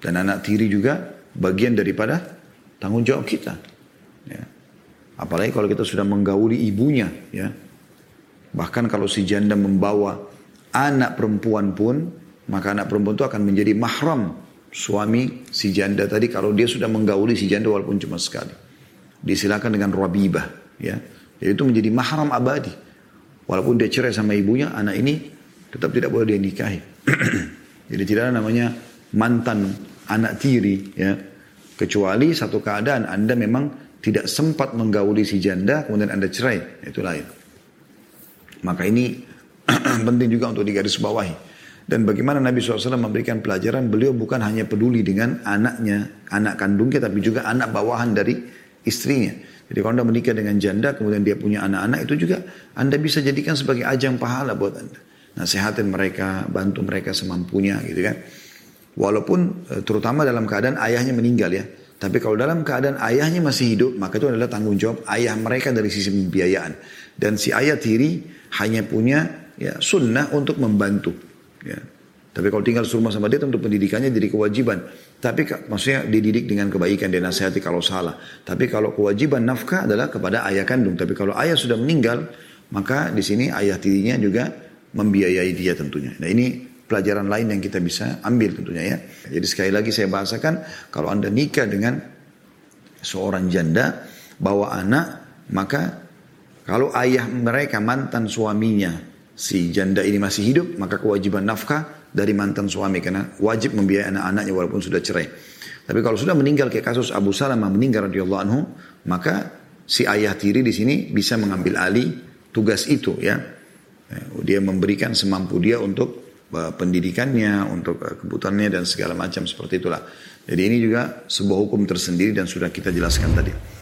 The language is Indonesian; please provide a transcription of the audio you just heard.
Dan anak tiri juga bagian daripada tanggung jawab kita. Ya. Apalagi kalau kita sudah menggauli ibunya. Ya. Bahkan kalau si janda membawa anak perempuan pun, maka anak perempuan itu akan menjadi mahram suami si janda tadi kalau dia sudah menggauli si janda walaupun cuma sekali. Disilakan dengan rabibah. Ya. Jadi itu menjadi mahram abadi. Walaupun dia cerai sama ibunya, anak ini tetap tidak boleh dia nikahi. Jadi tidak ada namanya mantan anak tiri. ya Kecuali satu keadaan Anda memang tidak sempat menggauli si janda, kemudian Anda cerai. Itu lain. Maka ini penting juga untuk digarisbawahi. Dan bagaimana Nabi SAW memberikan pelajaran, beliau bukan hanya peduli dengan anaknya, anak kandungnya, tapi juga anak bawahan dari istrinya. Jadi kalau Anda menikah dengan janda, kemudian dia punya anak-anak, itu juga Anda bisa jadikan sebagai ajang pahala buat Anda. Nasihatin mereka, bantu mereka semampunya gitu kan. Walaupun eh, terutama dalam keadaan ayahnya meninggal ya. Tapi kalau dalam keadaan ayahnya masih hidup, maka itu adalah tanggung jawab ayah mereka dari sisi pembiayaan. Dan si ayah tiri hanya punya ya sunnah untuk membantu. Ya. Tapi kalau tinggal serumah sama dia tentu pendidikannya jadi kewajiban. Tapi maksudnya dididik dengan kebaikan, dia nasihati kalau salah. Tapi kalau kewajiban nafkah adalah kepada ayah kandung. Tapi kalau ayah sudah meninggal, maka di sini ayah tirinya juga membiayai dia tentunya. Nah ini pelajaran lain yang kita bisa ambil tentunya ya. Jadi sekali lagi saya bahasakan kalau Anda nikah dengan seorang janda bawa anak maka kalau ayah mereka mantan suaminya si janda ini masih hidup maka kewajiban nafkah dari mantan suami karena wajib membiayai anak-anaknya walaupun sudah cerai. Tapi kalau sudah meninggal kayak kasus Abu Salamah meninggal radhiyallahu anhu maka si ayah tiri di sini bisa mengambil alih tugas itu ya. Dia memberikan semampu dia untuk pendidikannya, untuk eh, kebutuhannya dan segala macam seperti itulah. Jadi ini juga sebuah hukum tersendiri dan sudah kita jelaskan tadi.